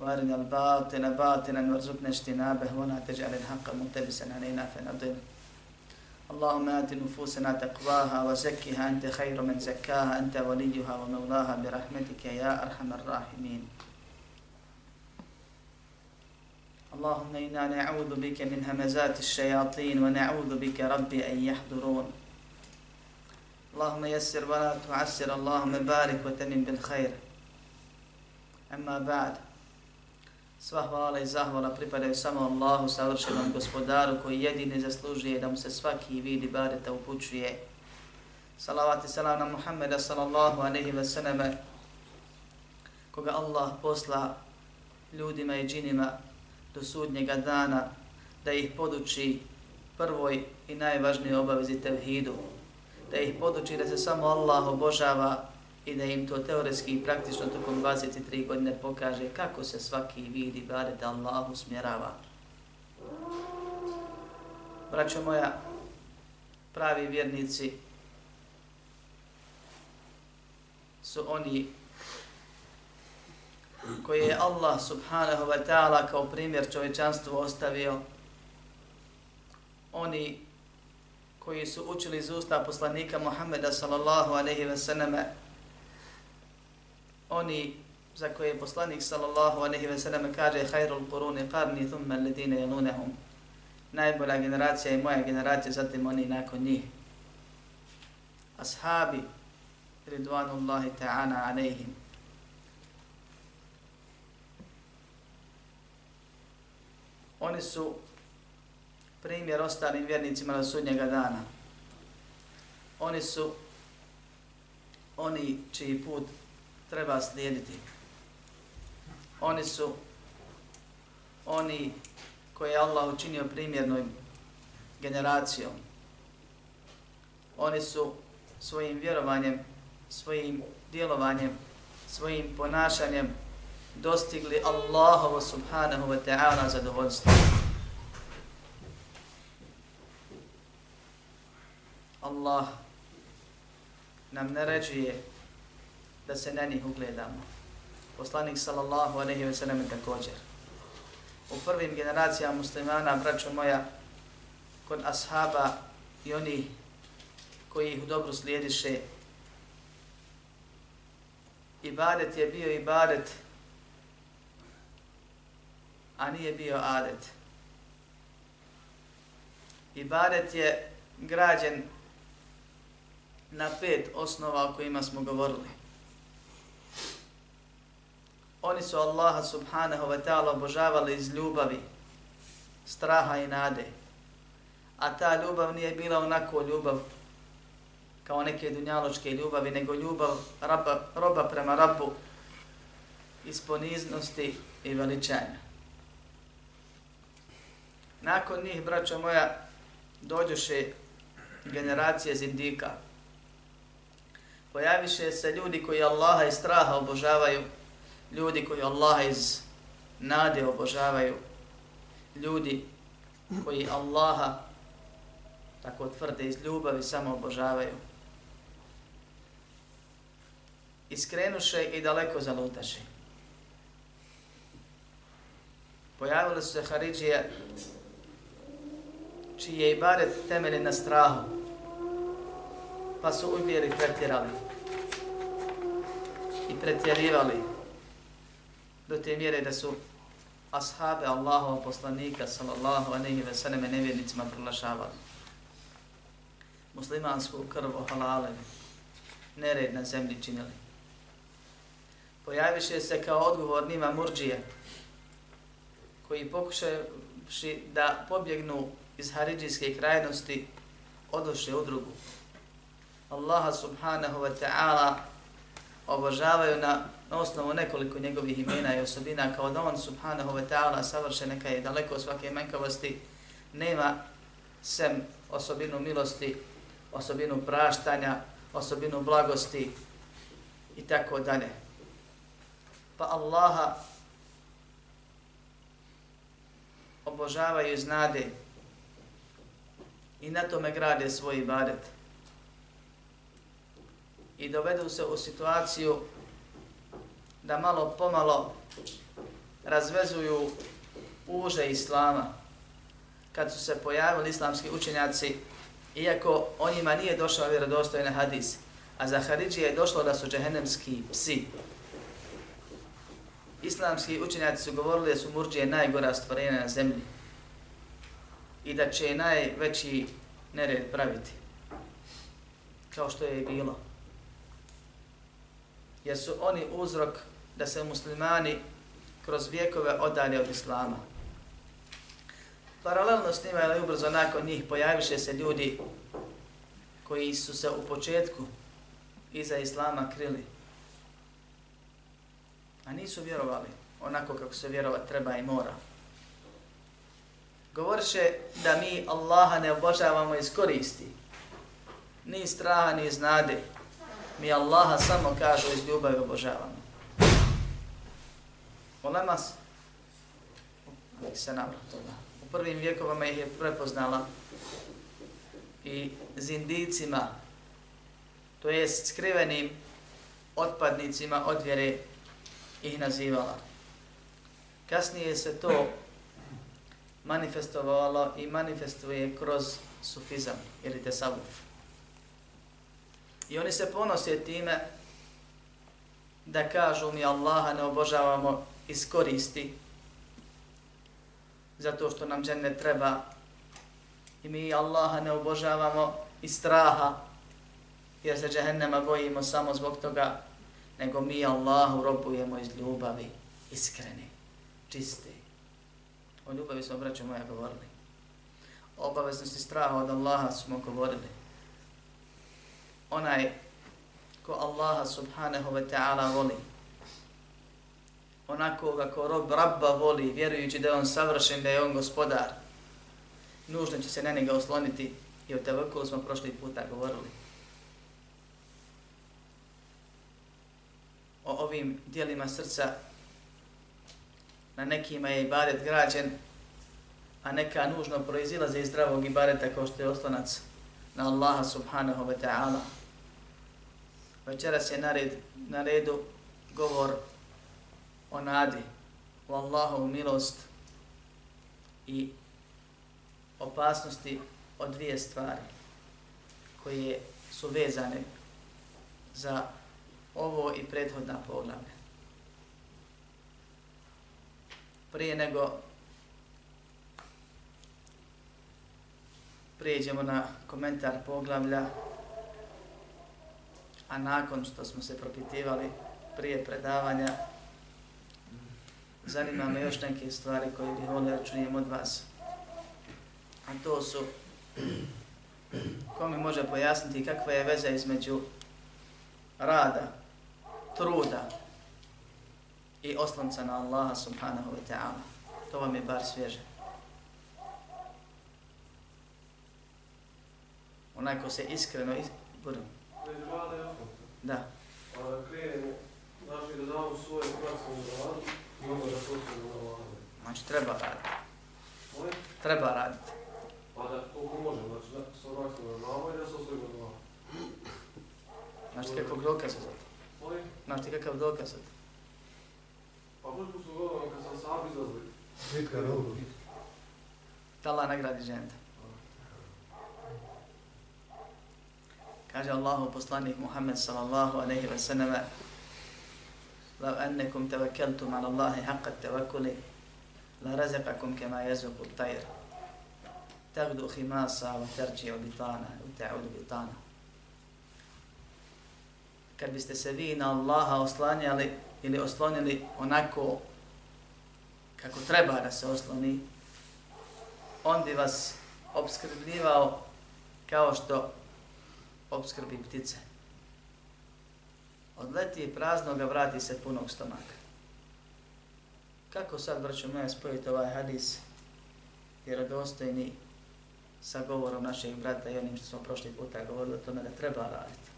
وارنا الباطل باطلا وارزقنا اجتنابه ولا تجعل الحق ملتبسا علينا فنضل. اللهم آت نفوسنا تقواها وزكها أنت خير من زكاها أنت وليها ومولاها برحمتك يا أرحم الراحمين. اللهم إنا نعوذ بك من همزات الشياطين ونعوذ بك ربي أن يحضرون. اللهم يسر ولا تعسر اللهم بارك وتمن بالخير. أما بعد Sva hvala i zahvala pripadaju samo Allahu, savršenom gospodaru, koji jedini zaslužuje da mu se svaki vid ibadeta upućuje. Salavat i salam na Muhammeda sallallahu aleyhi ve sallame, koga Allah posla ljudima i džinima do sudnjega dana, da ih poduči prvoj i najvažnijoj obavezi tevhidu, da ih poduči da se samo Allah obožava i da im to teoretski i praktično tokom 23 godine pokaže kako se svaki vidi bare da Allah usmjerava. Braćo moja, pravi vjernici su oni koje je Allah subhanahu wa ta'ala kao primjer čovečanstvu ostavio, oni koji su učili iz usta poslanika Muhammeda sallallahu alaihi wa sallame, oni za koje je poslanik sallallahu alejhi ve sellem kaže khairul quruni qarni thumma alladine yalunhum najbolja generacija je moja generacija zatim oni nakon njih. Ashabi ridvanullahi ta'ala alejhim oni su primjer ostalim vjernicima na sudnjega dana. Oni su oni čiji put treba slijediti. Oni su oni koje je Allah učinio primjernom generacijom. Oni su svojim vjerovanjem, svojim djelovanjem, svojim ponašanjem dostigli Allahovo subhanahu wa ta'ala zadovoljstvo. Allah nam naređuje da se na njih ugledamo. Poslanik sallallahu alaihi ve sallam također. U prvim generacijama muslimana, braćo moja, kod ashaba i oni koji ih u slijediše, ibadet je bio ibadet, a nije bio adet. Ibadet je građen na pet osnova o kojima smo govorili. Oni su Allaha subhanahu wa ta'ala obožavali iz ljubavi, straha i nade. A ta ljubav nije bila onako ljubav kao neke dunjaločke ljubavi, nego ljubav raba, roba prema rabu iz poniznosti i veličanja. Nakon njih, braćo moja, dođoše generacije zindika. Pojaviše se ljudi koji Allaha i straha obožavaju, ljudi koji Allaha iz nade obožavaju, ljudi koji Allaha tako tvrde iz ljubavi samo obožavaju. Iskrenuše i daleko zalutaše. Pojavili su se Haridžije čiji je ibaret temeljen na strahu, pa su uvjeri pretjerali i pretjerivali do te mjere da su ashabe Allahova poslanika sallallahu alejhi ve sellem nevjernicima proglašavali. Muslimansku krv halale, nered na zemlji činili. Pojaviše se kao odgovor njima murđije, koji pokušavši da pobjegnu iz haridžijske krajnosti, odoše u drugu. Allaha subhanahu wa ta'ala obožavaju na na osnovu nekoliko njegovih imena i osobina, kao da on subhanahu wa ta'ala savršen neka je daleko svake menkavosti, nema sem osobinu milosti, osobinu praštanja, osobinu blagosti i tako dalje. Pa Allaha obožavaju iz nade i na tome grade svoj ibadet. I dovedu se u situaciju da malo pomalo razvezuju uže islama kad su se pojavili islamski učenjaci, iako o njima nije došao vjerodostojne hadis, a za Haridžije je došlo da su džehennemski psi. Islamski učenjaci su govorili da su murđije najgora stvorenja na zemlji i da će najveći nered praviti, kao što je i bilo. Jer su oni uzrok da se muslimani kroz vijekove odalje od islama. Paralelno s njima, ali ubrzo nakon njih, pojaviše se ljudi koji su se u početku iza islama krili. A nisu vjerovali onako kako se vjerovat treba i mora. Govoriše da mi Allaha ne obožavamo iz koristi. Ni straha, ni znade. Mi Allaha samo kažu iz ljubavi obožavamo. Olemas, se navratila. U prvim vjekovama ih je prepoznala i zindicima, to jest skrivenim otpadnicima od vjere ih nazivala. Kasnije se to manifestovalo i manifestuje kroz sufizam ili tesavuf. I oni se ponose time da kažu mi Allaha ne obožavamo iskoristi zato što nam džennet treba i mi Allaha ne obožavamo iz straha jer se džehennema bojimo samo zbog toga nego mi Allahu robujemo iz ljubavi iskreni, čisti. O ljubavi smo, braćo moja, govorili. O obaveznosti straha od Allaha smo govorili. Onaj ko Allaha subhanahu wa ta'ala voli, onako kako rob rabba voli, vjerujući da je on savršen, da je on gospodar, nužno će se na njega osloniti i o tevakulu smo prošli puta govorili. O ovim dijelima srca na nekima je ibadet građen, a neka nužno proizilaze iz zdravog ibadeta kao što je oslonac na Allaha subhanahu wa ta'ala. Večeras je na, red, na redu govor o nadi u Allahovu milost i opasnosti od dvije stvari koje su vezane za ovo i prethodna poglavlja. Prije nego prijeđemo na komentar poglavlja, a nakon što smo se propitivali prije predavanja, zanima me još neke stvari koje bih volio da čujem od vas. A to su, ko mi može pojasniti kakva je veza između rada, truda i oslonca na Allaha subhanahu wa ta'ala. To vam je bar svježe. Onaj ko se iskreno iz... budem. Da. Krenemo, znači da damo svoje prakse u radu, Znači treba raditi. Treba raditi. Pa da, koliko može, znači da se vratim na nama i da se osvojimo na nama. Znači kakav dokaz za to? Znači kakav dokaz za to? Pa možda su govorili kad sam sam izlazili. Bitka rogu. Tala nagradi ženda. Kaže Allahu poslanik Muhammed sallallahu aleyhi ve sallame لو أنكم توكلتم على الله حق التوكل لرزقكم كما يرزق الطير تغدو خماصا وترجع بطانا وتعود بطانا kad biste se vi na Allaha oslanjali ili oslonili onako kako treba da se osloni, on bi vas obskrbljivao kao što obskrbi ptice. Odleti praznoga, vrati se punog stomaka. Kako sad, braćo moja, spojiti ovaj hadis vjerodostojni sa govorom našeg brata i onim što smo prošli puta govorili o tome da treba raditi.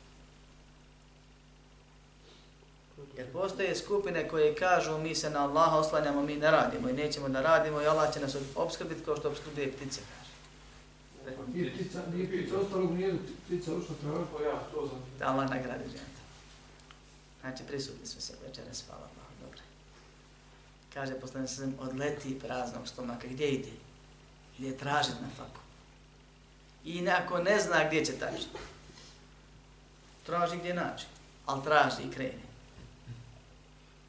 Jer postoje skupine koje kažu mi se na Allaha oslanjamo, mi ne radimo i nećemo da radimo i Allah će nas obskrbiti kao što obskrbuje ptice, kaže. Nije ptica, nije ptica ostalo u nijedu, ptica ušla traži. Pa ja, to znam. Da Allah nagradi žena. Znači, prisutni smo se večeras, hvala Allah, dobro. Kaže, poslani se odleti praznog stomaka, gdje ide? Ide tražit na faku. I ako ne zna gdje će tražiti, traži gdje naći, ali traži i kreni.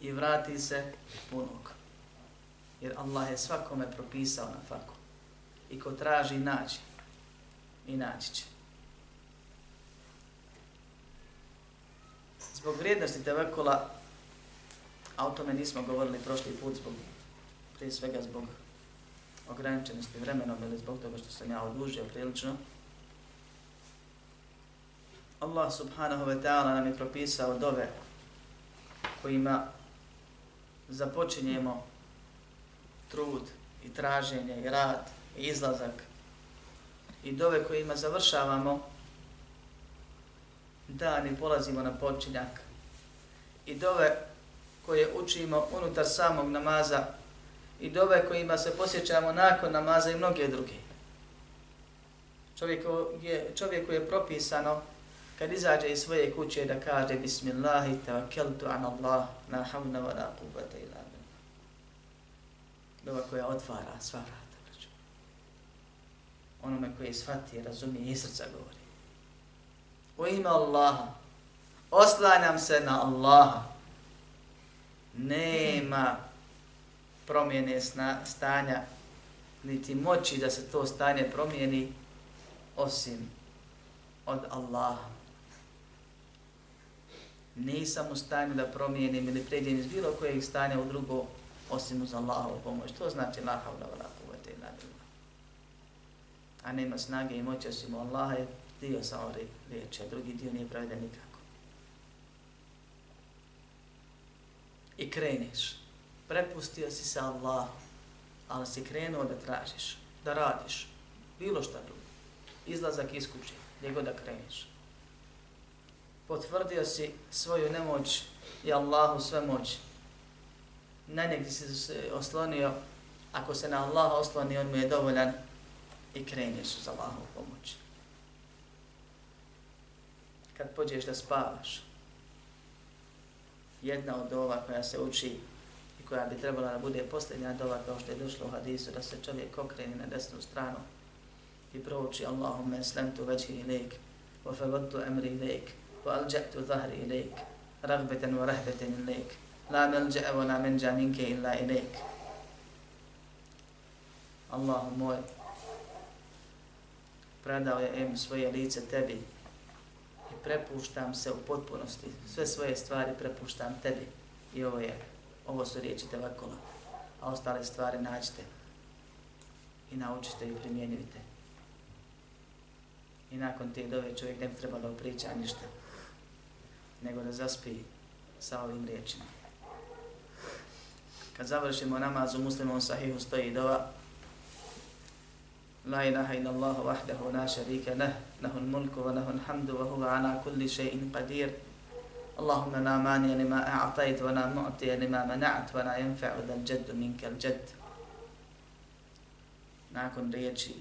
I vrati se punog. Jer Allah je svakome propisao na faku. I ko traži, naći. I naći će. Zbog vrijednosti tevekula, a o tome nismo govorili prošli put, zbog, prije svega zbog ograničenosti vremenom ili zbog toga što sam ja odužio prilično, Allah subhanahu wa ta'ala nam je propisao dove kojima započinjemo trud i traženje i rad i izlazak i dove kojima završavamo dan i polazimo na počinjak i dove koje učimo unutar samog namaza i dove kojima se posjećamo nakon namaza i mnoge druge. Čovjeku je, čovjeku je propisano kad izađe iz svoje kuće da kaže Bismillahi tawakkeltu an Allah la havna wa la qubata ila billah. Dova koja otvara sva vrata. Znači. Onome koji shvati, razumije i srca govori. U ime Allaha, oslanjam se na Allaha. Nema promjene stanja, niti moći da se to stanje promijeni, osim od Allaha nisam u stanju da promijenim ili pređem iz bilo kojeg stanja u drugo osim uz Allahovu pomoć. To znači la havla wa la kuvvete illa billah. A nema snage i moći osim Allaha dio samo riječi, a drugi dio nije pravedan nikako. I kreneš. Prepustio si se Allahu, ali si krenuo da tražiš, da radiš, bilo šta drugo. Izlazak iz kuće, gdje god da kreneš potvrdio si svoju nemoć i Allahu sve moć. Na negdje si se oslonio, ako se na Allaha osloni, on mu je dovoljan i kreneš uz Allahovu pomoć kad pođeš da spavaš. Jedna od ova koja se uči i koja bi trebala da bude posljednja dova kao što je došlo u hadisu da se čovjek okreni na desnu stranu i prouči Allahumme eslemtu veći ilik wa fagottu emri ilik wa alđa'tu zahri ilik ragbeten wa rahbeten ilik la melđa wa la menđa minke illa ilik Allahum moj predao je em svoje lice tebi prepuštam se u potpunosti. Sve svoje stvari prepuštam tebi. I ovo je ovo su riječi tevakula, a ostale stvari nađite. I naučite i primjenjujte. I nakon te dove čovjek ne treba da priča ništa. Nego da zaspi sa ovim riječima. Kad završimo namaz u muslimom sahihu stoji dova La ilaha إلا الله wahdahu la sharika lah lahul mulku wa lahul hamdu wa huwa ala kulli shay'in qadir. Allahumma la أعطيت lima معطي wa la ولا lima ذا wa la yanfa'u dhal minka al jadd. Nakon riječi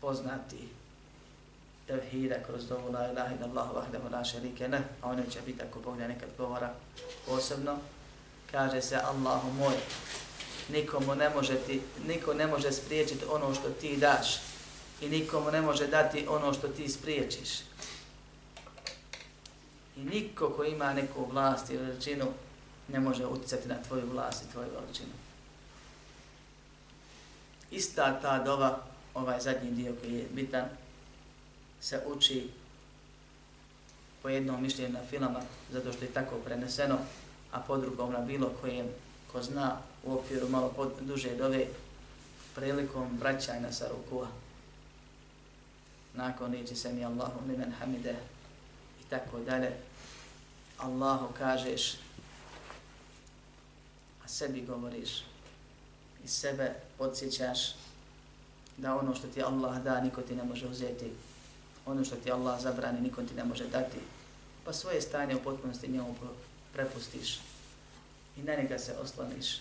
poznati tevhida kroz dovu la ilaha ila Allah vahdehu la šarike ne, a ono će biti ako Bog nekad govora posebno, kaže se Allahu moj, nikomu ne može ti, niko ne može spriječiti ono što ti daš i nikomu ne može dati ono što ti spriječiš. I niko ko ima neku vlast ili veličinu ne može utjecati na tvoju vlast i tvoju veličinu. Ista ta dova, ovaj zadnji dio koji je bitan, se uči po jednom mišljenju na filama, zato što je tako preneseno, a po drugom na bilo kojem ko zna u okviru malo pod, duže dove prilikom vraćanja sa rukua. Nakon riječi se mi Allahu limen hamide i tako dalje. Allahu kažeš, a sebi govoriš i sebe podsjećaš da ono što ti Allah da, niko ti ne može uzeti. Ono što ti Allah zabrani, niko ti ne može dati. Pa svoje stanje u potpunosti njemu prepustiš i na njega se osloniš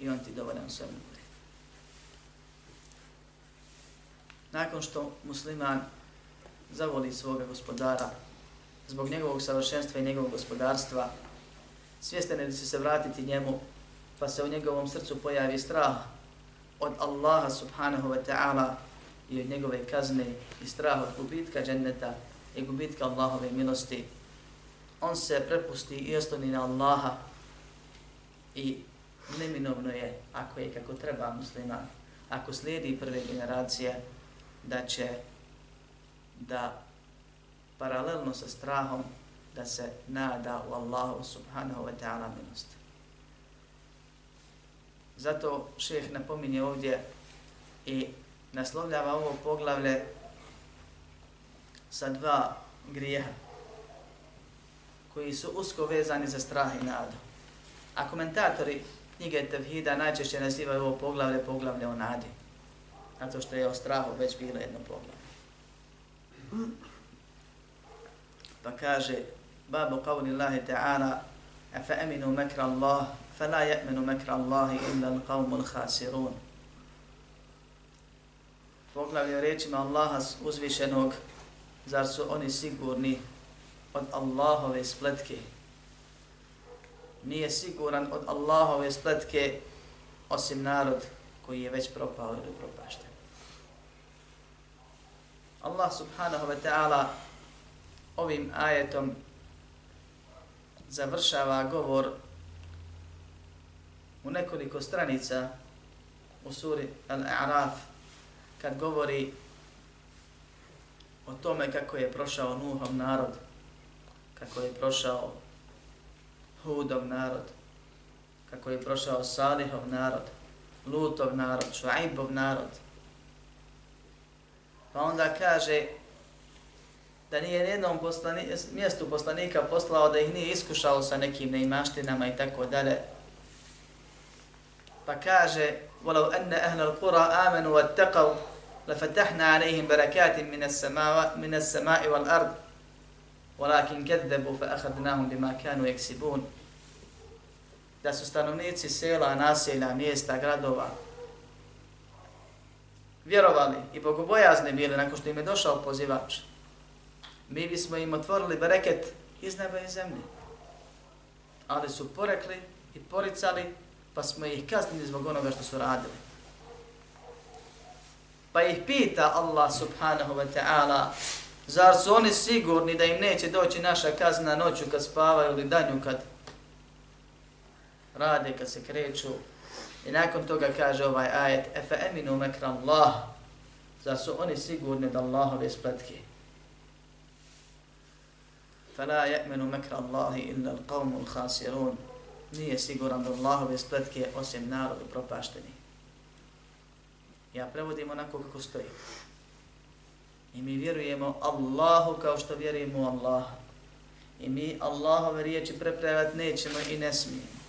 i on ti dovoljan svemu bude. Nakon što musliman zavoli svoga gospodara zbog njegovog savršenstva i njegovog gospodarstva, svjestan je da će se vratiti njemu, pa se u njegovom srcu pojavi strah od Allaha subhanahu wa ta'ala i od njegove kazne i strah od gubitka dženneta i gubitka Allahove milosti, on se prepusti i ostani na Allaha i neminovno je, ako je kako treba musliman, ako slijedi prve generacije, da će da paralelno sa strahom da se nada u Allahu subhanahu wa ta'ala milost. Zato šeheh napominje ovdje i naslovljava ovo poglavlje sa dva grijeha koji su usko vezani za strah i nadu. A komentatori knjige Tevhida najčešće nazivaju ovo poglavlje poglavlje o nadi. Zato što je o strahu već bilo jedno poglavlje. Pa kaže, babu qavni Allahi ta'ala, a fa eminu mekra Allah, fa la ya'minu mekra Allahi illa l'qavmu l'hasirun. Poglavlje rečima Allaha uzvišenog, zar su oni sigurni od Allahove spletke? Nije siguran od Allahove spletke osim narod koji je već propao ili propašten. Allah subhanahu wa ta'ala ovim ajetom završava govor u nekoliko stranica u suri Al-A'raf kad govori o tome kako je prošao Nuhov narod, kako je prošao Hudov narod, kako je prošao Salihov narod, Lutov narod, Šuaibov narod. Pa onda kaže da nije nijednom poslani, mjestu poslanika poslao da ih nije iskušao sa nekim neimaštinama i tako dalje. Pa kaže, وَلَوْ أَنَّ أَهْلَ الْقُرَى آمَنُوا وَاتَّقَوْا لَفَتَحْنَا عَلَيْهِمْ بَرَكَاتٍ مِنَ السَّمَاءِ, من ولكن fa akhadnahum bima kanu yaksibun. da su stanovnici sela, naselja, mjesta, gradova vjerovali i bogobojazni bili nakon što im je došao pozivač, mi bismo im otvorili bereket iz neba i zemlje. Ali su porekli i poricali, pa smo ih kaznili zbog onoga što su radili. Pa ih pita Allah subhanahu wa ta'ala Zar su oni sigurni da im neće doći naša kazna noću kad spavaju ili danju kad rade, kad se kreću? I nakon toga kaže ovaj ajet, efe eminu mekra Allah, zar su oni sigurni da Allahove spletke? Fela je'menu mekra Allahi illa al-qavmu al-khasirun. Nije siguran da Allahove spletke osim narodu propašteni. Ja prevodim onako kako stoji. I mi vjerujemo Allahu kao što vjerujemo u Allah. I mi Allahove riječi prepravati nećemo i ne smijemo.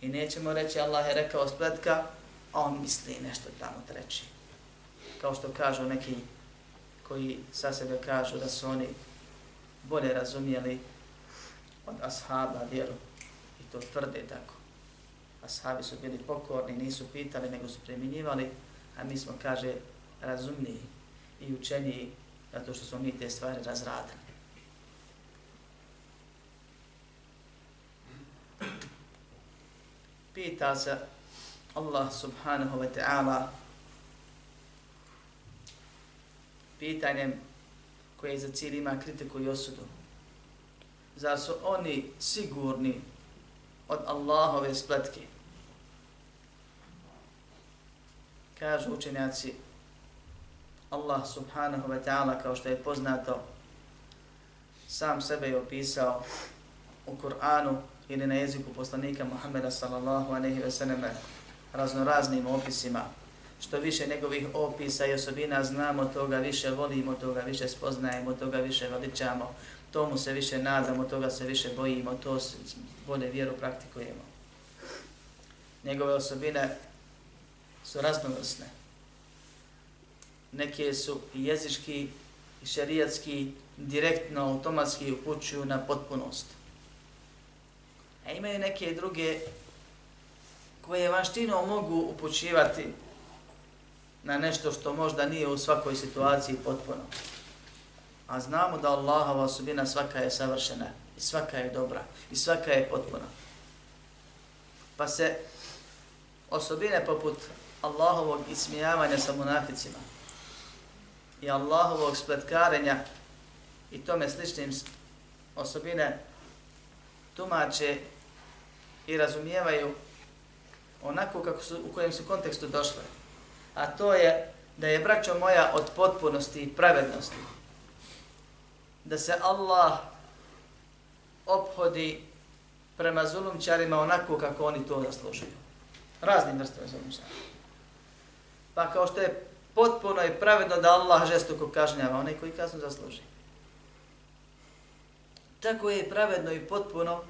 I nećemo reći Allah je rekao spletka, a on misli nešto tamo treći. Kao što kažu neki koji sa sebe kažu da su oni bolje razumijeli od ashaba vjeru. I to tvrde tako. Ashabi su bili pokorni, nisu pitali, nego su preminjivali, a mi smo, kaže, razumniji i učeniji zato što smo mi te stvari razradili. Pita se Allah subhanahu wa ta'ala pitanjem koje za cilj ima kritiku i osudu. Zar su oni sigurni od Allahove spletke? Kažu učenjaci, Allah subhanahu wa ta'ala, kao što je poznato, sam sebe je opisao u Kur'anu ili na jeziku poslanika Muhammeda sallallahu aleyhi ve sallam raznoraznim opisima što više njegovih opisa i osobina znamo, toga više volimo, toga više spoznajemo, toga više veličamo, tomu se više nadamo, toga se više bojimo, to bolje vjeru praktikujemo. Njegove osobine su raznovrsne. Neke su jezički i šerijatski direktno, automatski upućuju na potpunost. A imaju neke druge koje vanštino mogu upućivati na nešto što možda nije u svakoj situaciji potpuno. A znamo da Allahova osobina svaka je savršena i svaka je dobra i svaka je potpuna. Pa se osobine poput Allahovog ismijavanja sa munaficima i Allahovog spletkarenja i tome sličnim osobine tumače i razumijevaju onako kako su, u kojem su kontekstu došle. A to je da je braćo moja od potpunosti i pravednosti. Da se Allah obhodi prema zulumčarima onako kako oni to zaslužuju. Raznim vrstama zulumčara. Pa kao što je potpuno i pravedno da Allah žestoko kažnjava onaj koji kaznu zasluži. Tako je pravedno i potpuno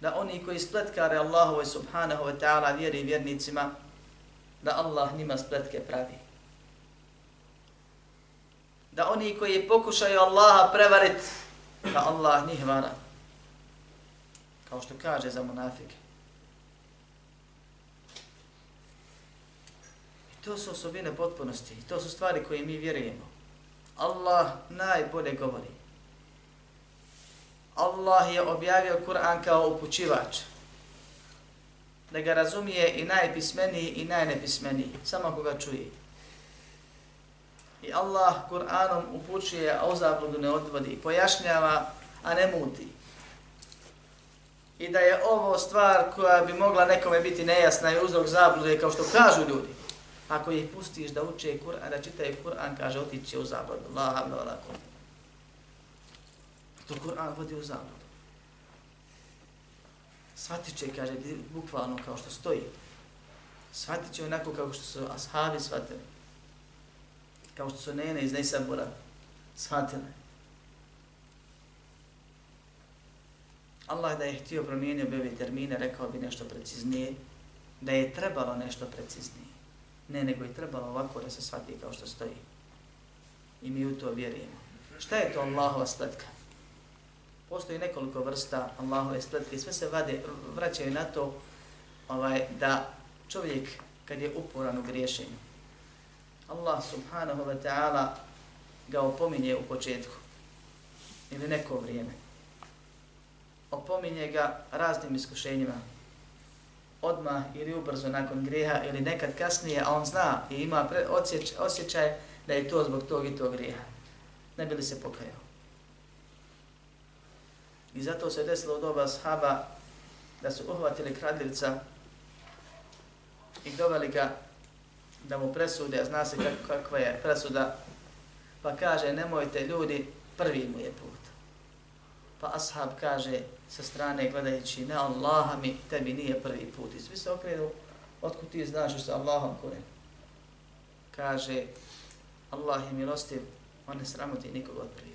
da oni koji spletkare Allahove subhanahu wa ta'ala vjeri vjernicima, da Allah njima spletke pravi. Da oni koji pokušaju Allaha prevarit, da Allah njih vara. Kao što kaže za munafike. To su osobine potpunosti. I to su stvari koje mi vjerujemo. Allah najbolje govori. Allah je objavio Kur'an kao upućivač. Da ga razumije i najpismeniji i najnepismeniji. Samo ako ga čuje. I Allah Kur'anom upućuje, a u zabludu ne odvodi. Pojašnjava, a ne muti. I da je ovo stvar koja bi mogla nekome biti nejasna i uzrok zablude, kao što kažu ljudi. Ako ih pustiš da uče Kur'an, da čitaju Kur'an, kaže, otići u zabludu. La havla Allah, Allah. To Kur'an vodi u zabludu. Svatit će, kaže, bukvalno kao što stoji. Svatit će onako kao što su ashabi shvatili. Kao što su nene iz Nesabura shvatili. Allah da je htio promijenio bi ove termine, rekao bi nešto preciznije, da je trebalo nešto preciznije. Ne, nego je trebalo ovako da se shvati kao što stoji. I mi u to vjerujemo. Šta je to Allahova sletka? postoji nekoliko vrsta Allahove spletke, sve se vade, vraćaju na to ovaj, da čovjek kad je uporan u griješenju, Allah subhanahu wa ta'ala ga opominje u početku ili neko vrijeme. Opominje ga raznim iskušenjima, odmah ili ubrzo nakon grijeha ili nekad kasnije, a on zna i ima osjećaj da je to zbog tog i tog grijeha. Ne bi li se pokajao. I zato se desilo u doba sahaba da su uhvatili kradljivca i doveli ga da mu presude, a zna se kakva je presuda, pa kaže nemojte ljudi, prvi mu je put. Pa ashab kaže sa strane gledajući, ne Allaha mi, tebi nije prvi put. I svi se okrenu, otkud ti znaš sa Allahom kore? Kaže, Allah je milostiv, on ne sramoti nikog od prvi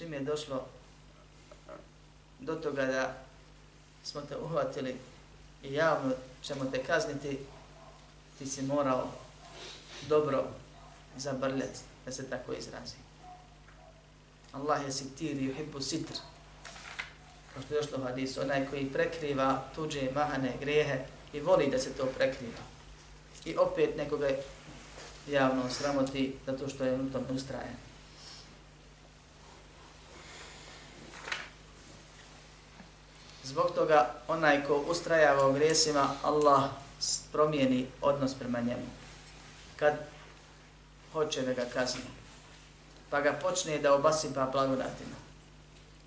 čim je došlo do toga da smo te uhvatili i javno ćemo te kazniti, ti si morao dobro zabrljati, da se tako izrazi. Allah je sitir i uhibbu sitr. Kao što je došlo u hadisu, onaj koji prekriva tuđe mahane grehe i voli da se to prekriva. I opet nekoga javno sramoti zato što je u tom ustrajen. Zbog toga onaj ko ustrajava u grijesima, Allah promijeni odnos prema njemu. Kad hoće da ga kazni, pa ga počne da obasipa blagodatima.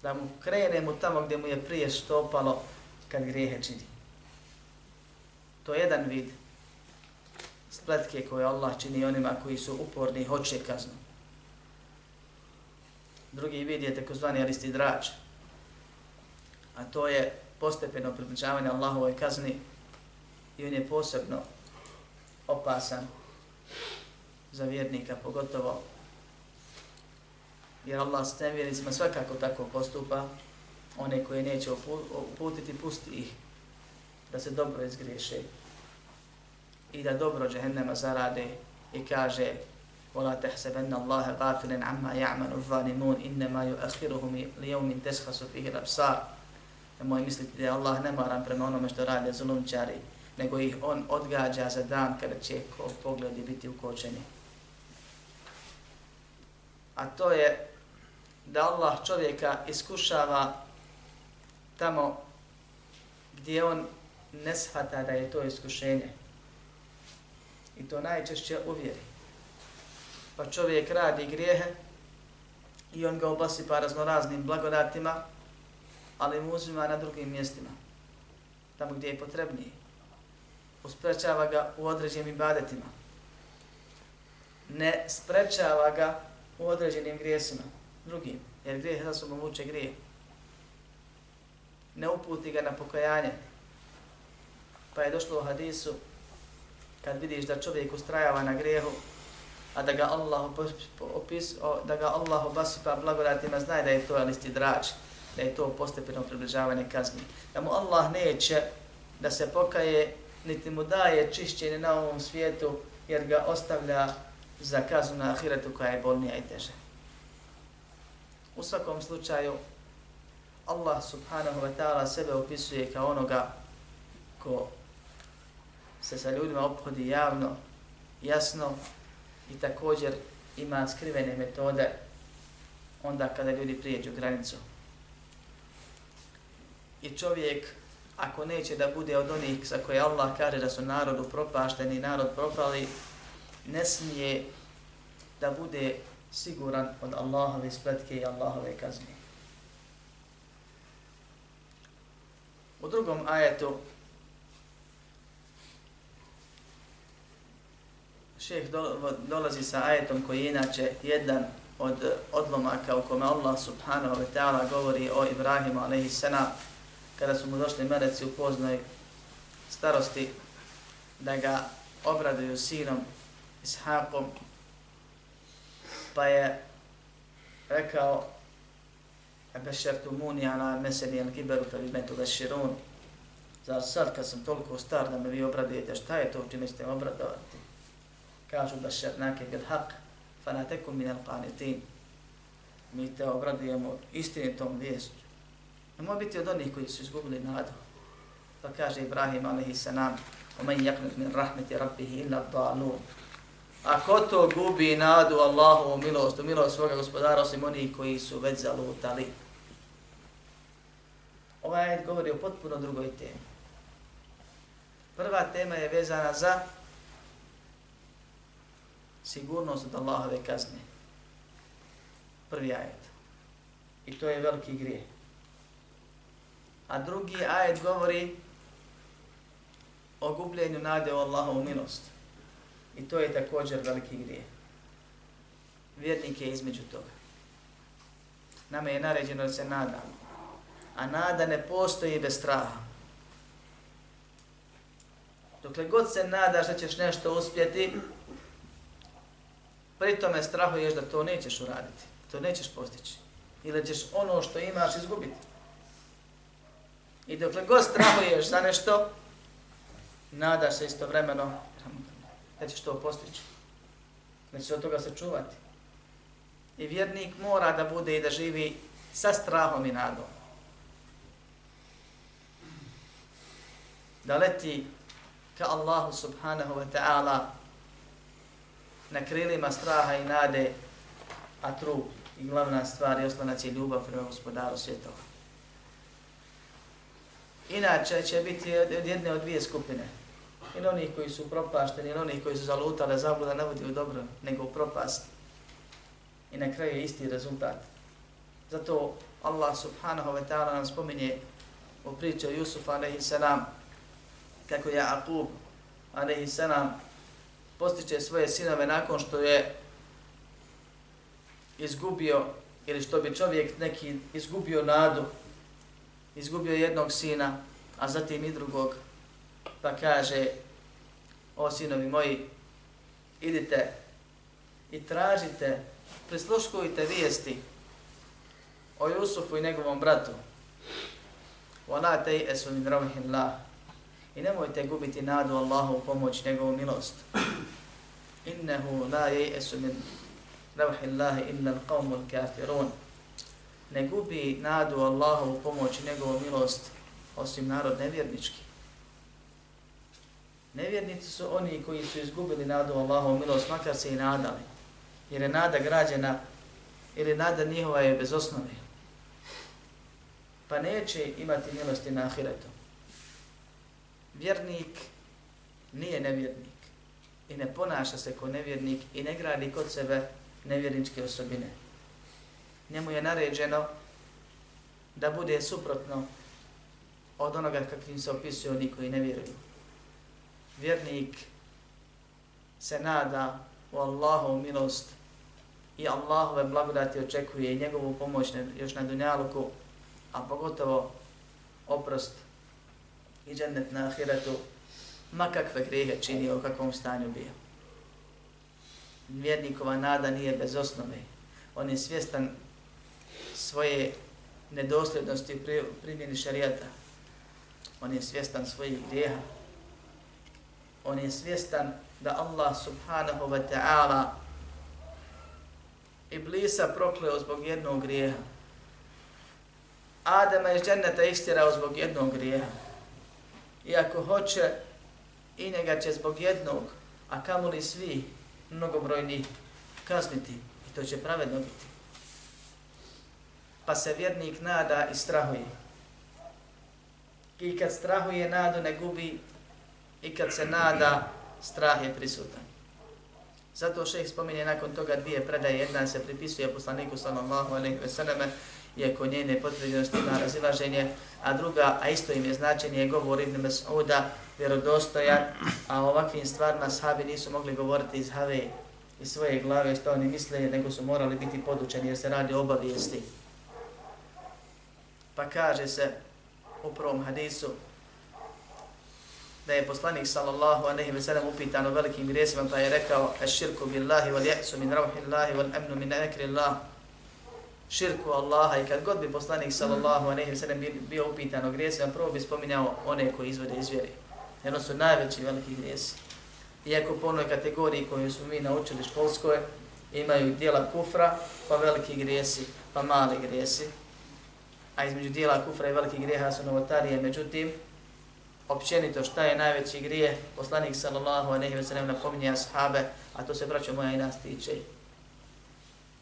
Da mu krene mu tamo gdje mu je prije štopalo kad grijehe čini. To je jedan vid spletke koje Allah čini onima koji su uporni i hoće kaznu. Drugi vid je takozvani aristidrač, a to je postepeno približavanje Allahovoj kazni i on je posebno opasan za vjernika, pogotovo jer Allah s nevjernicima svakako tako postupa, one koje neće uputiti, pusti ih da se dobro izgriješe i da dobro džehennema zarade i kaže وَلَا تَحْسَبَنَّ اللَّهَ غَافِلًا عَمَّا يَعْمَلُ الظَّالِمُونَ إِنَّمَا يُؤَخِّرُهُمْ لِيَوْمٍ تَسْخَسُ فِيهِ الْأَبْصَارِ Nemoj misliti da je Allah nemaran prema onome što rade zulumčari, nego ih on odgađa za dan kada će pogledi biti ukočeni. A to je da Allah čovjeka iskušava tamo gdje on ne shvata da je to iskušenje. I to najčešće uvjeri. Pa čovjek radi grijehe i on ga obasipa raznoraznim blagodatima, ali mu uzima na drugim mjestima, tamo gdje je potrebniji. Usprečava ga u određenim ibadetima. Ne sprečava ga u određenim grijesima, drugim, jer grijeh za sobom uče grijeh. Ne uputi ga na pokajanje. Pa je došlo u hadisu, kad vidiš da čovjek ustrajava na grijehu, a da ga Allah opis, da ga Allah obasipa blagodatima, znaj da je to listi drač, da je to postepeno približavanje kazni. Da mu Allah neće da se pokaje, niti mu daje čišćenje na ovom svijetu, jer ga ostavlja za kaznu na ahiretu koja je bolnija i teže. U svakom slučaju, Allah subhanahu wa ta'ala sebe opisuje kao onoga ko se sa ljudima obhodi javno, jasno i također ima skrivene metode onda kada ljudi prijeđu granicu. I čovjek, ako neće da bude od onih za koje Allah kaže da su narodu propašteni, narod propali, ne smije da bude siguran od Allahove spletke i Allahove kazne. U drugom ajetu šeh dolazi sa ajetom koji je inače jedan od odlomaka u kome Allah subhanahu wa ta'ala govori o Ibrahimu alaihi kada su mu došli meleci u poznoj starosti da ga obraduju sinom Ishaqom pa je rekao Ebešertu muni ala meseni al kiberu fe bimetu beširun Zar sad kad sam toliko star da me vi obradujete, šta je to čime ste obradovati? Kažu bešernake bil haq, fanatekum min al qanitin. Mi te obradujemo istinitom vijestu. Nemoj biti od onih koji su izgubili nadu. Pa kaže Ibrahim alaihi salam, ومن يقنط من رحمة ربه إلا الضالون A ko to gubi nadu Allahu u milost, u milost svoga gospodara, osim onih koji su već zalutali. Ovaj ajed govori o potpuno drugoj temi. Prva tema je vezana za sigurnost od Allahove kazne. Prvi ajed. I to je veliki grije. A drugi ajed govori o gubljenju nade u Allahovu milost. I to je također veliki grije. Vjernik je između toga. Nama je naređeno da se nadamo. A nada ne postoji bez straha. Dokle god se nadaš da ćeš nešto uspjeti, pri tome strahuješ da to nećeš uraditi. To nećeš postići. Ili ćeš ono što imaš izgubiti. I dokle god strahuješ za nešto, nadaš se istovremeno da ćeš to postići. Da ćeš od toga se čuvati. I vjernik mora da bude i da živi sa strahom i nadom. Da leti ka Allahu subhanahu wa ta'ala na krilima straha i nade, a trup i glavna stvar je oslanac je ljubav prema gospodaru svjetova. Inače će biti od jedne od dvije skupine ili oni koji su propašteni, ili oni koji su zalutali, zabluda ne vodi u dobro, nego u propast. I na kraju je isti rezultat. Zato Allah subhanahu wa ta'ala nam spominje u priči o Jusufu alaihi salam, kako je Akub alaihi salam postiče svoje sinove nakon što je izgubio, ili što bi čovjek neki izgubio nadu, izgubio jednog sina, a zatim i drugog, pa kaže, o sinovi moji, idite i tražite, prisluškujte vijesti o Jusufu i njegovom bratu. Ona te i min ravihin. I nemojte gubiti nadu Allahu pomoć njegovu milost. Innehu la je esu min ravihin la illa l'qavmu kafirun. Ne gubi nadu Allahu pomoć njegovu milost osim narod nevjernički. Nevjernici su oni koji su izgubili nadu Allahovu milost, makar se i nadali. Jer je nada građena, ili nada njihova je bez osnove pa neće imati milosti na ahiretu. Vjernik nije nevjernik i ne ponaša se kao nevjernik i ne gradi kod sebe nevjerničke osobine. Njemu je naređeno da bude suprotno od onoga kakvim se opisuju oni koji ne vjeruju. Vjernik se nada u Allahovu milost i Allahove blagodati očekuje i njegovu pomoć još na dunjaluku a pogotovo oprost i džennet na ahiretu, ma kakve grijehe činio, u kakvom stanju bio. Vjernikova nada nije bez osnove. On je svjestan svoje nedosljednosti u primjeni šarijata. On je svjestan svojih grijeha. On je svjestan da Allah subhanahu wa ta'ala Iblisa prokleo zbog jednog grijeha. Adama iz dženneta istirao zbog jednog grijeha. I ako hoće, i njega će zbog jednog, a kamoli svi mnogobrojni kazniti. I to će pravedno biti. Pa se vjernik nada i strahuje. I kad strahuje, nadu ne gubi. I kad se nada, strah je prisutan. Zato šeh spominje nakon toga dvije predaje. Jedna se pripisuje poslaniku sallallahu alaihi ve selleme, iako njene potvrđenosti ima razilaženje, a druga, a isto im je značenje, je govor Ibn Mas'uda, vjerodostojan, a o ovakvim stvarima sahabi nisu mogli govoriti iz have iz svoje glave što oni misle, nego su morali biti podučeni jer se radi o obavijesti. Pa kaže se u prvom hadisu da je poslanik sallallahu alejhi ve sellem upitan o velikim grijesima pa je rekao eširku billahi wal ya'su min rawhillahi wal amnu min akrillah širku Allaha i kad god bi poslanik sallallahu alejhi ve sellem bio upitan o grijesima, prvo bi spominjao one koji izvode iz vjere. Jer su najveći veliki grijesi. Iako po onoj kategoriji koju smo mi naučili školskoj, imaju dijela kufra, pa veliki grijesi, pa mali grijesi. A između dijela kufra i velikih grijeha su novotarije. Međutim, općenito šta je najveći grije, poslanik sallallahu alejhi ve sellem napominje ashabe, a to se braćo moja i nas tiče.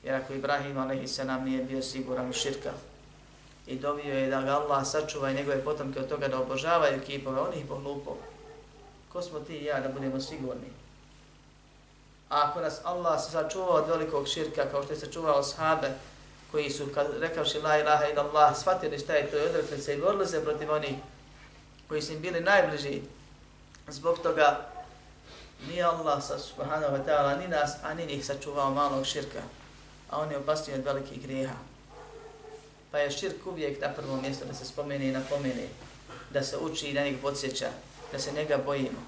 Jer ako Ibrahim a.s. nije bio siguran u širka i dovio je da ga Allah sačuva i njegove potomke od toga da obožavaju kipove, on ih pohlupo. Ko smo ti i ja da budemo sigurni? A ako nas Allah sačuva od velikog širka, kao što je sačuvao ashabe, koji su, kad rekavši la ilaha ila Allah, shvatili šta je to i odrekli se i borili se protiv onih koji su im bili najbliži, zbog toga ni Allah subhanahu wa ta'ala, ni nas, a ni njih sačuvao malog širka a on je opasniji od velikih grijeha. Pa je širk uvijek na prvom mjestu da se spomene i napomene, da se uči i da njeg podsjeća, da se njega bojimo.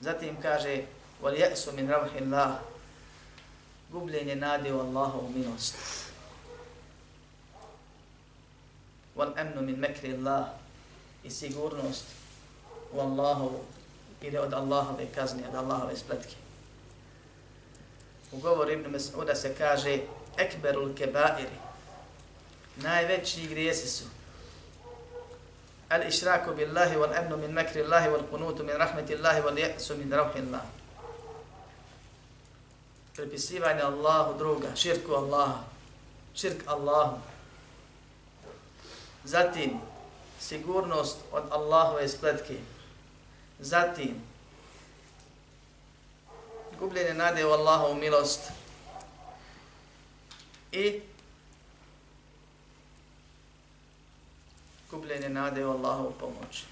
Zatim kaže, وَلْيَأْسُ مِنْ رَوْحِ اللَّهِ Gubljenje nade u Allahovu milost. wal amnu min makri Allah i sigurnost u Allahovu ili od Allahove kazni, od Allahove spletke. U govoru Ibn Mas'uda se kaže Ekberul kebairi. Najveći grijesi su Al-išraku billahi wal amnu min makri Allahi wal kunutu min rahmeti Allahi wal jesu min rauhi Allah Prepisivanje Allahu druga, širku Allaha, širk Allahu, Zatim, sigurnost od Allahove spletke. Zatim, gubljenje nade u Allahovu milost i gubljenje nade u Allahovu pomoć.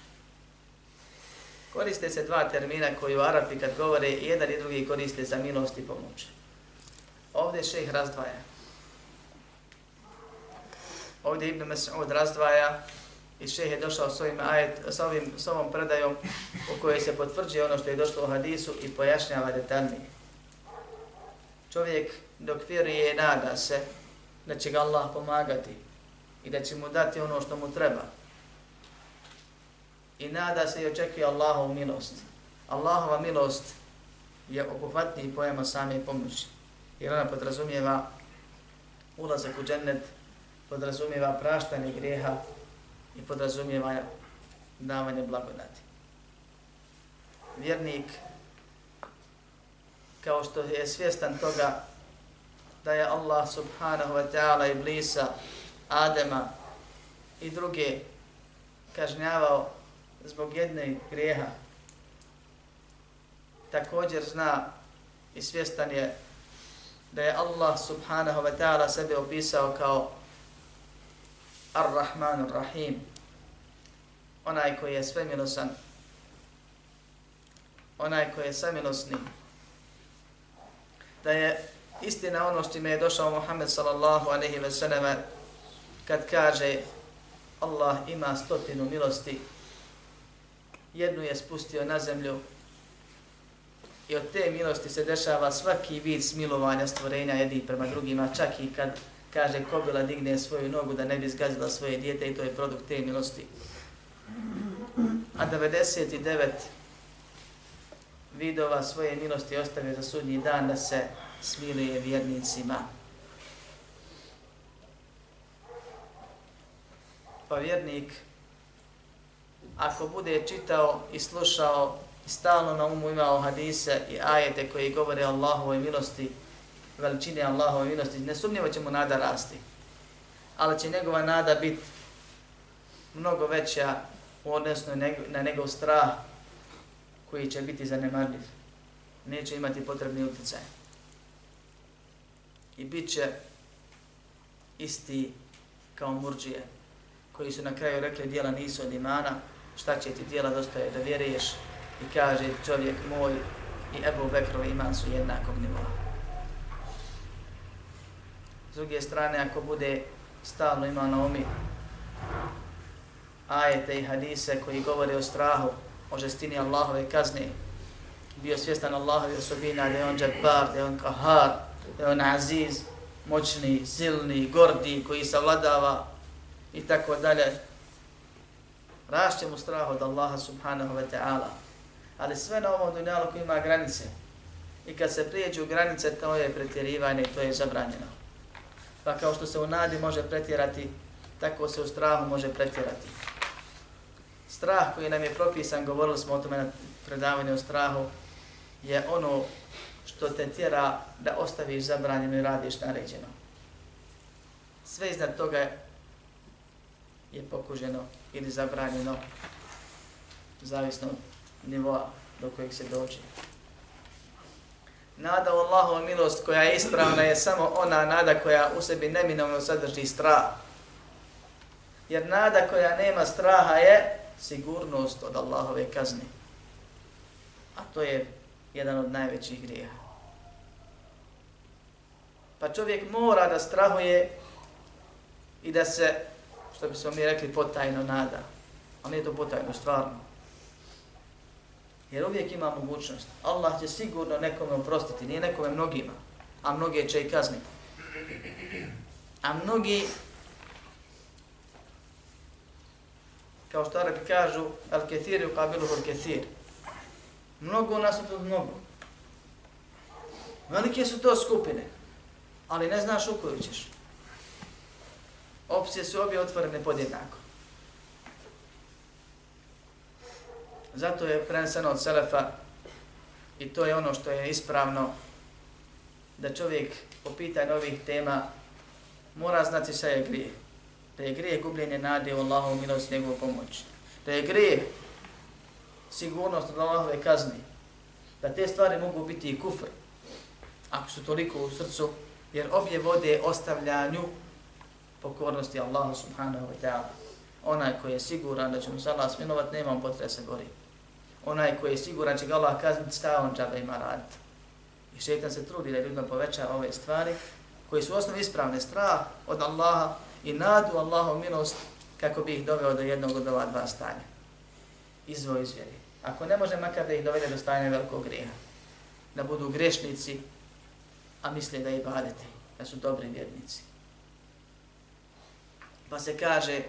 Koriste se dva termina koji u Arapi kad govore jedan i drugi koriste za milost i pomoć. Ovdje šeh razdvaja. Ovdje Ibn Mas'ud razdvaja i šeh je došao s ovim, ajet, s, ovim, s ovom predajom u kojoj se potvrđuje ono što je došlo u hadisu i pojašnjava detaljnije. Čovjek dok vjeruje nada se da će ga Allah pomagati i da će mu dati ono što mu treba. I nada se i očekuje Allahovu milost. Allahova milost je obuhvatniji pojema same pomoći. Jer ona podrazumijeva ulazak u džennet, podrazumijeva praštanje greha i podrazumijeva davanje blagodati. Vjernik, kao što je svjestan toga da je Allah subhanahu wa ta'ala i blisa Adema i druge kažnjavao zbog jedne grijeha, također zna i svjestan je da je Allah subhanahu wa ta'ala sebe opisao kao Ar-Rahman Ar-Rahim, onaj koji je svemilosan, onaj koji je samilosni, da je istina ono što je došao Muhammed sallallahu alaihi ve sallam kad kaže Allah ima stotinu milosti, jednu je spustio na zemlju i od te milosti se dešava svaki vid smilovanja stvorenja jedni prema drugima, čak i kad kaže kobila digne svoju nogu da ne bi zgazila svoje dijete i to je produkt te milosti. A 99 vidova svoje milosti ostave za sudnji dan da se smiluje vjernicima. Pa vjernik, ako bude čitao i slušao i stalno na umu imao hadise i ajete koji govore Allahovoj milosti, veličine Allahove milosti, nesumnjivo će mu nada rasti. Ali će njegova nada biti mnogo veća u odnosu na njegov strah koji će biti zanemarljiv. Neće imati potrebni utjecaj. I bit će isti kao murđije koji su na kraju rekli dijela nisu od imana, šta će ti dijela dostaje da vjeruješ i kaže čovjek moj i Ebu Bekrov iman su jednakog nivoa. S druge strane, ako bude stalno imao na umi ajete i hadise koji govore o strahu, o žestini Allahove kazne, bio svjestan Allahove osobina da je on džabar, da je on kahar, da je on aziz, moćni, silni, gordi, koji savladava i tako dalje. Rašće mu strah od Allaha subhanahu wa ta'ala. Ali sve na ovom dunjalu koji ima granice. I kad se prijeđu granice, to je pretjerivanje i to je zabranjeno. Pa kao što se u nadi može pretjerati, tako se u strahu može pretjerati. Strah koji nam je propisan, govorili smo o tome na predavanju o strahu, je ono što te tjera da ostaviš zabranjeno i radiš naređeno. Sve iznad toga je pokuženo ili zabranjeno, zavisno od nivoa do kojeg se dođe. Nada u Allahova milost koja je ispravna je samo ona nada koja u sebi neminovno sadrži strah. Jer nada koja nema straha je sigurnost od Allahove kazne. A to je jedan od najvećih grijeha. Pa čovjek mora da strahuje i da se, što bi smo mi rekli, potajno nada. A nije to potajno, stvarno. Jer uvijek ima mogućnost. Allah će sigurno nekome oprostiti, nije nekome mnogima, a mnoge će i kazniti. A mnogi, kao što Arabi kažu, al kethir u kabilu hor kethir. Mnogo nas od mnogo. Velike su to skupine, ali ne znaš u koju ćeš. Opcije su obje otvorene podjednako. Zato je preneseno od Selefa i to je ono što je ispravno da čovjek po pitanju ovih tema mora znati šta je grije. Da je grije gubljenje nade u Allahovu milost i njegovu pomoć. Da je grije sigurnost od Allahove kazni. Da te stvari mogu biti i kufr ako su toliko u srcu jer obje vode ostavljanju pokornosti Allahu subhanahu wa ta'ala. Onaj koji je siguran da će mu se Allah sminovat, nema potrebe se onaj koji je siguran će ga Allah kazniti, šta on džabe ima raditi. I šeitan se trudi da ljudima poveća ove stvari, koji su osnovi ispravne strah od Allaha i nadu Allahom milost kako bi ih doveo do jednog od ova dva stanja. Izvo izvjeri. Ako ne može makar da ih dovede do stanja velikog grijeha. Da budu grešnici, a misle da i badete, da su dobri vjernici. Pa se kaže,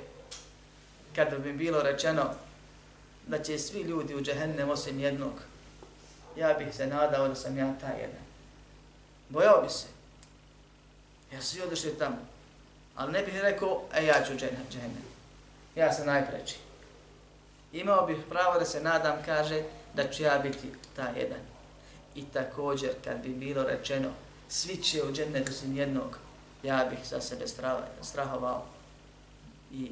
kada bi bilo rečeno da će svi ljudi u džehennem osim jednog, ja bih se nadao da sam ja taj jedan. Bojao bi se. Ja svi odešli tamo. Ali ne bih rekao, e ja ću džehennem. Ja sam najpreći. Imao bih pravo da se nadam, kaže, da ću ja biti taj jedan. I također, kad bi bilo rečeno, svi će u džennetu osim jednog, ja bih za sebe strahovao i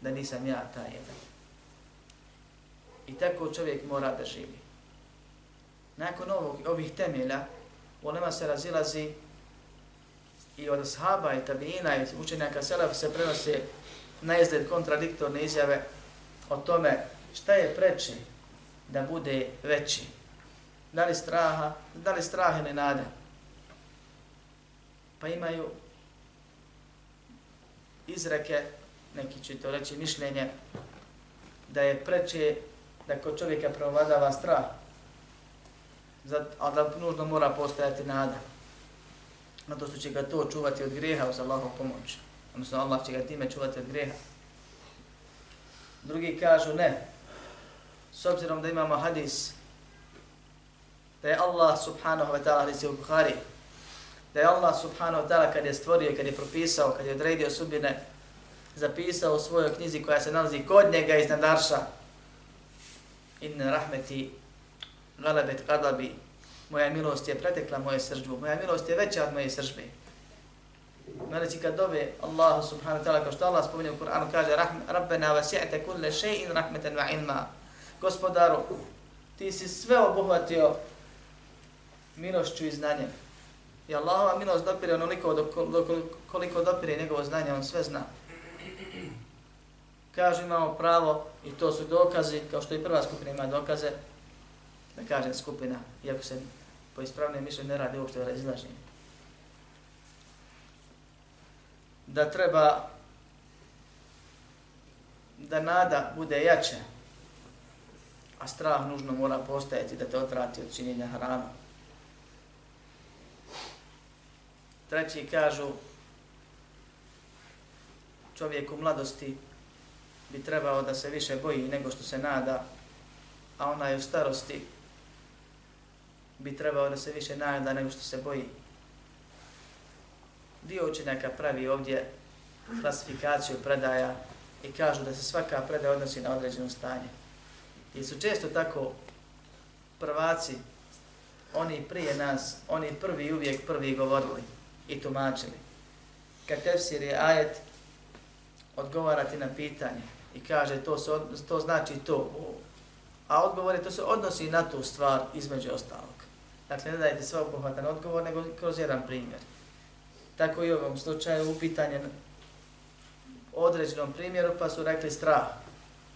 da nisam ja taj jedan. I tako čovjek mora da živi. Nakon ovog, ovih temelja, u nema se razilazi i od ashaba i tabina i učenjaka selaf se prenose na izgled kontradiktorne izjave o tome šta je preče da bude veći. Da li straha, da li strah ili nada. Pa imaju izreke, neki će to reći mišljenje, da je preče da kod čovjeka provladava strah, a da nužno mora postojati nada. Na što će ga to čuvati od greha uz Allahov pomoć. Odnosno Allah će ga time čuvati od greha. Drugi kažu ne. S obzirom da imamo hadis da je Allah subhanahu wa ta'ala hadis u Bukhari da je Allah subhanahu wa ta'ala kad je stvorio, kad je propisao, kad je odredio subine zapisao u svojoj knjizi koja se nalazi kod njega iz nadarša Inna rahmeti galabet qadabi moja milost je pretekla moje sržbu, moja milost je veća od moje sržbe. Meleci kad dove Allahu subhanahu wa ta'ala, kao što Allah spominje u Kur'anu, kaže Rabbena vasi'te kulle še'in rahmeten wa ilma. Gospodaru, ti si sve obuhvatio milošću i znanjem. I Allahova milost dopire onoliko do, do, koliko dopire njegovo znanje, on sve zna. Kaže imamo pravo i to su dokazi, kao što i prva skupina ima dokaze, da kažem skupina, iako se po ispravnoj mišljenju ne radi uopšte razilaženje. Da treba da nada bude jače, a strah nužno mora postajati da te otrati od činjenja hrana. Treći kažu, čovjek u mladosti bi trebao da se više boji nego što se nada, a onaj u starosti bi trebao da se više nada nego što se boji. Dio učenjaka pravi ovdje klasifikaciju predaja i kažu da se svaka predaja odnosi na određeno stanje. I su često tako prvaci, oni prije nas, oni prvi uvijek prvi govorili i tumačili. Kad tefsir je ajet, odgovarati na pitanje i kaže to, se, to znači to. A odgovore to se odnosi na tu stvar između ostalog. Dakle, ne dajte sve obuhvatan odgovor, nego kroz jedan primjer. Tako i u ovom slučaju upitanje o određenom primjeru, pa su rekli strah.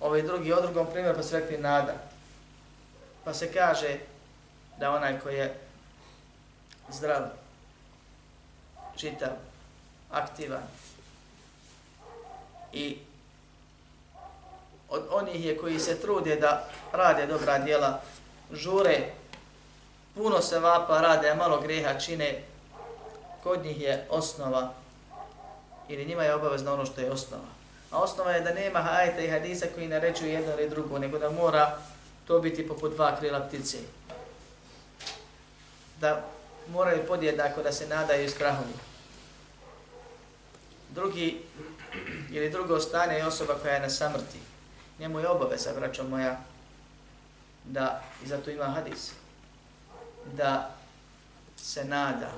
Ovaj drugi o drugom primjeru, pa su rekli nada. Pa se kaže da onaj koji je zdrav, čitav, aktivan i od onih je koji se trude da rade dobra djela, žure, puno se vapa rade, a malo greha čine, kod njih je osnova ili njima je obavezno ono što je osnova. A osnova je da nema hajta i hadisa koji naređuju jedno ili drugo, nego da mora to biti poput dva krila ptice. Da moraju podjednako da se nadaju i strahuju. Drugi ili drugo stanje je osoba koja je na samrti. Njemu je obaveza, braćo moja, da, i zato ima hadis, da se nada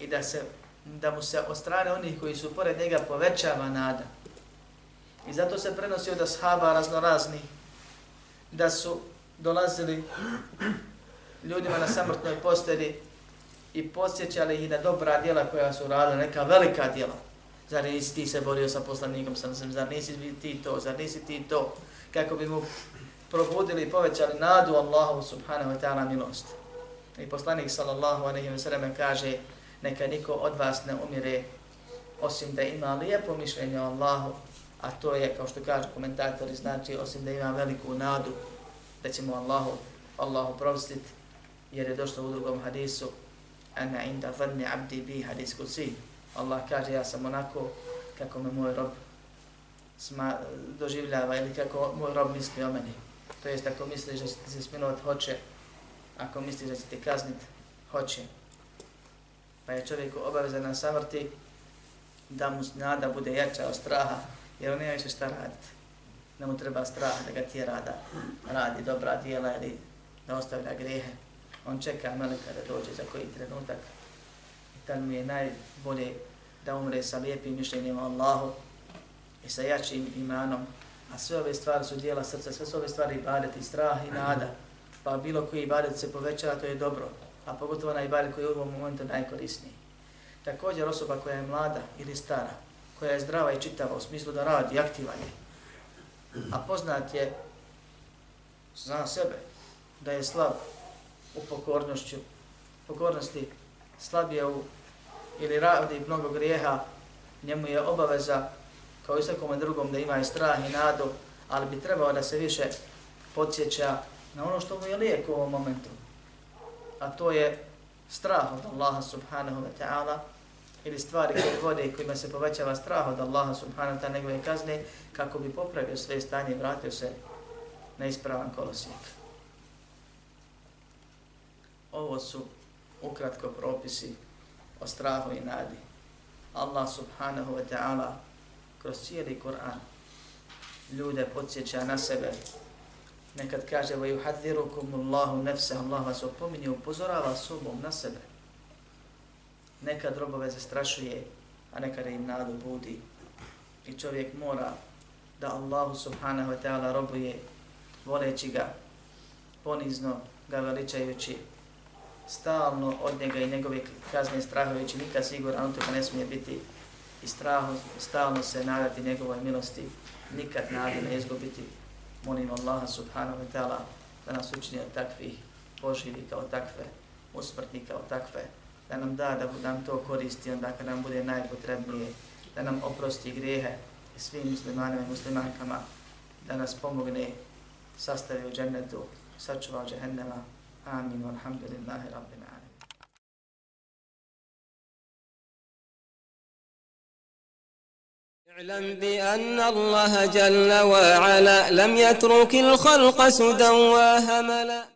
i da, se, da mu se od strane onih koji su pored njega povećava nada. I zato se prenosi od ashaba raznorazni da su dolazili ljudima na samrtnoj posteli i posjećali ih na dobra djela koja su radili, neka velika djela. Zar nisi ti se borio sa poslanikom, sam sam, zar nisi ti to, zar nisi ti to, kako bi mu probudili i povećali nadu Allahu subhanahu wa ta'ala milost. I poslanik sallallahu alaihi wa sallam kaže, neka niko od vas ne umire osim da ima lijepo mišljenje o Allahu, a to je, kao što kažu komentatori, znači osim da ima veliku nadu da ćemo Allahu, Allahu prostiti, jer je došlo u drugom hadisu, ana inda zanni abdi bi hadis kusi. Allah kaže, ja sam onako kako me moj rob sma, doživljava ili kako moj rob misli o meni. To jest ako misliš da će ti se smilovat, hoće. Ako misliš da će ti kaznit, hoće. Pa je čovjeku obavezan na savrti da mu nada bude jača od straha, jer on nema više šta raditi. Ne mu treba strah da ga tjera da radi dobra dijela ili da ostavlja grehe. On čeka meleka da dođe za koji trenutak da mu je najbolje da umre sa lijepim mišljenjem o Allahu i sa jačim imanom. A sve ove stvari su dijela srca, sve su ove stvari ibadet i strah i nada. Pa bilo koji ibadet se povećava, to je dobro. A pogotovo na ibadet koji je u ovom momentu najkorisniji. Također osoba koja je mlada ili stara, koja je zdrava i čitava u smislu da radi, aktivan je, a poznat je, zna sebe, da je slab u pokornošću, pokornosti, slabije u, ili radi mnogo grijeha, njemu je obaveza, kao i svakom drugom, da ima i strah i nadu, ali bi trebao da se više podsjeća na ono što mu je lijek u ovom momentu. A to je strah od Allaha subhanahu wa ta'ala, ili stvari koje vode i kojima se povećava strah od Allaha subhanahu wa ta'ala njegove kazne, kako bi popravio sve stanje i vratio se na ispravan kolosijek. Ovo su ukratko propisi o strahu i nadi. Allah subhanahu wa ta'ala kroz cijeli Kur'an ljude podsjeća na sebe. Nekad kaže وَيُحَذِّرُكُمُ اللَّهُ Allahu Allah vas opominje, upozorava sobom na sebe. Nekad robove zastrašuje, a nekad im nadu budi. I čovjek mora da Allahu subhanahu wa ta'ala robuje voleći ga, ponizno ga veličajući, stalno od njega i njegove kazne strahujući znači nikad siguran on toga ne smije biti i straho, stalno se nadati njegovoj milosti, nikad nade ne izgubiti. Molim Allaha subhanahu wa ta'ala da nas učini od takvih, poživi kao takve, usmrtni kao takve, da nam da da nam to koristi onda kad nam bude najpotrebnije, da nam oprosti grehe i svim muslimanima i muslimankama, da nas pomogne sastavi u džennetu, sačuva u džehennema. Amin, alhamdulillahi rabbil alamin. اعلم بأن الله جل وعلا لم يترك الخلق سدى وهملا